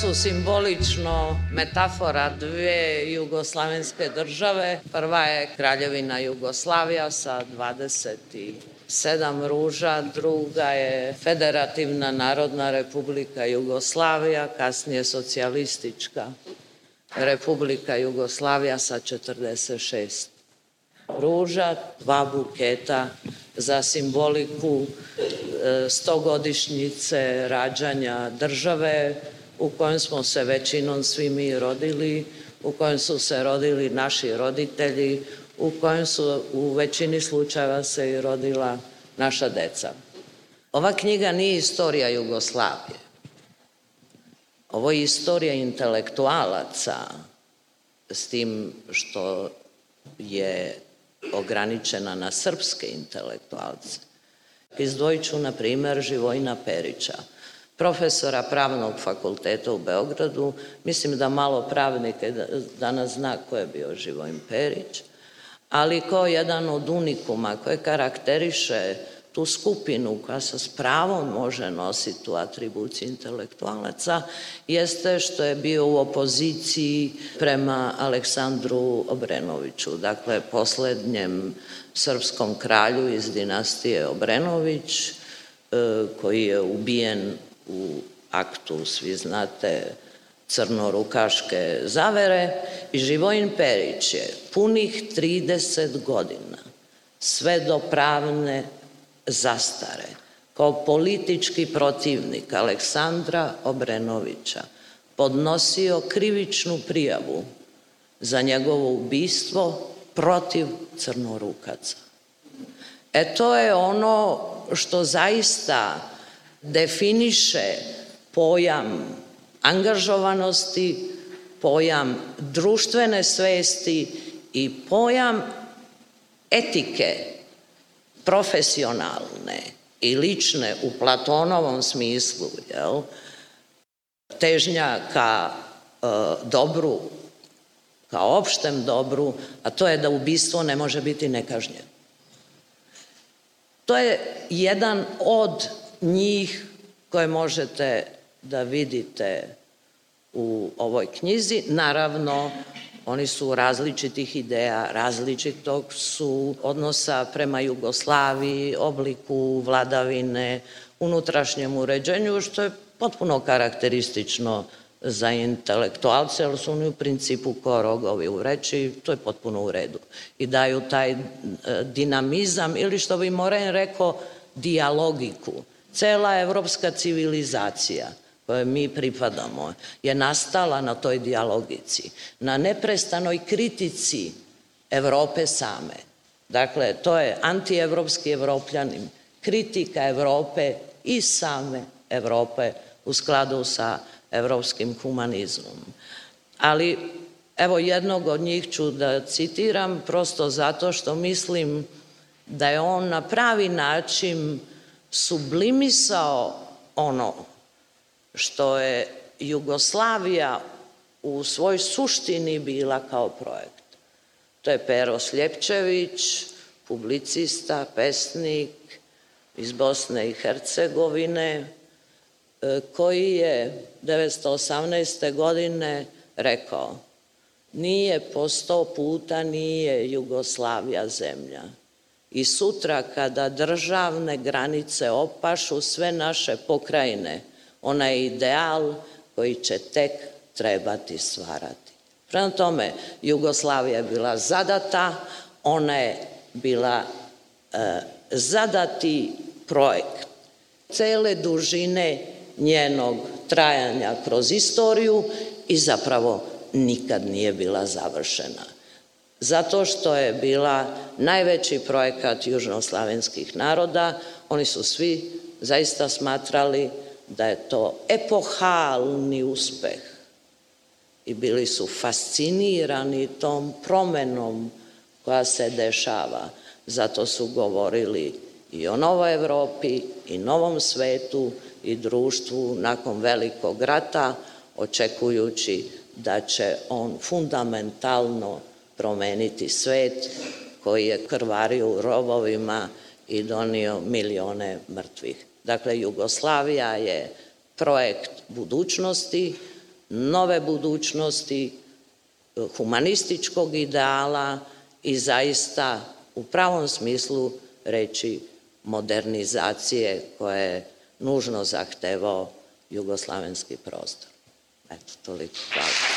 su simbolično metafora dvije jugoslavenske države. Prva je Kraljevina Jugoslavija sa 27 ruža, druga je Federativna narodna republika Jugoslavija, kasnije socijalistička republika Jugoslavija sa 46 ruža, dva buketa za simboliku e, stogodišnjice rađanja države, u kojem smo se većinom svi mi rodili, u kojem su se rodili naši roditelji, u kojem su u većini slučajeva se i rodila naša deca. Ova knjiga nije istorija Jugoslavije. Ovo je istorija intelektualaca s tim što je ograničena na srpske intelektualce. Izdvojit ću, na primjer, Živojna Perića – profesora pravnog fakulteta u Beogradu, mislim da malo pravnike danas zna ko je bio živo Perić, ali kao jedan od unikuma koje karakteriše tu skupinu koja se s pravom može nositi u atribuciji intelektualaca jeste što je bio u opoziciji prema Aleksandru Obrenoviću, dakle posljednjem srpskom kralju iz dinastije Obrenović e, koji je ubijen u aktu, svi znate, crnorukaške zavere i Živojin Perić je punih 30 godina sve do pravne zastare kao politički protivnik Aleksandra Obrenovića podnosio krivičnu prijavu za njegovo ubistvo protiv crnorukaca. E to je ono što zaista definiše pojam angažovanosti, pojam društvene svesti i pojam etike profesionalne i lične u Platonovom smislu, jel? težnja ka e, dobru, ka opštem dobru, a to je da ubistvo ne može biti nekažnjeno. To je jedan od njih koje možete da vidite u ovoj knjizi. Naravno, oni su različitih ideja, različitog su odnosa prema Jugoslaviji, obliku vladavine, unutrašnjem uređenju, što je potpuno karakteristično za intelektualce, ali su oni u principu ko rogovi u reči, to je potpuno u redu. I daju taj e, dinamizam ili što bi Moren rekao, dijalogiku. Cela evropska civilizacija kojoj mi pripadamo je nastala na toj dijalogici, na neprestanoj kritici Europe same. Dakle, to je antievropski evropljanin, kritika Europe i same Europe u skladu sa evropskim humanizmom. Ali evo jednog od njih ću da citiram prosto zato što mislim da je on na pravi način sublimisao ono što je Jugoslavija u svoj suštini bila kao projekt. To je Pero Sljepčević, publicista, pesnik iz Bosne i Hercegovine, e, koji je 1918. godine rekao nije po sto puta nije Jugoslavija zemlja. I sutra kada državne granice opašu sve naše pokrajine, onaj ideal koji će tek trebati stvarati. Prema tome, Jugoslavija je bila zadata, ona je bila e, zadati projekt. Cele dužine njenog trajanja kroz istoriju i zapravo nikad nije bila završena. Zato što je bila najveći projekat južnoslavenskih naroda, oni su svi zaista smatrali da je to epohalni uspeh i bili su fascinirani tom promenom koja se dešava. Zato su govorili i o novoj Evropi i novom svetu i društvu nakon velikog rata, očekujući da će on fundamentalno promeniti svet koji je krvario u robovima i donio milione mrtvih. Dakle, Jugoslavija je projekt budućnosti, nove budućnosti, humanističkog ideala i zaista u pravom smislu reći modernizacije koje je nužno zahtevao jugoslavenski prostor. Eto, toliko. Hvala.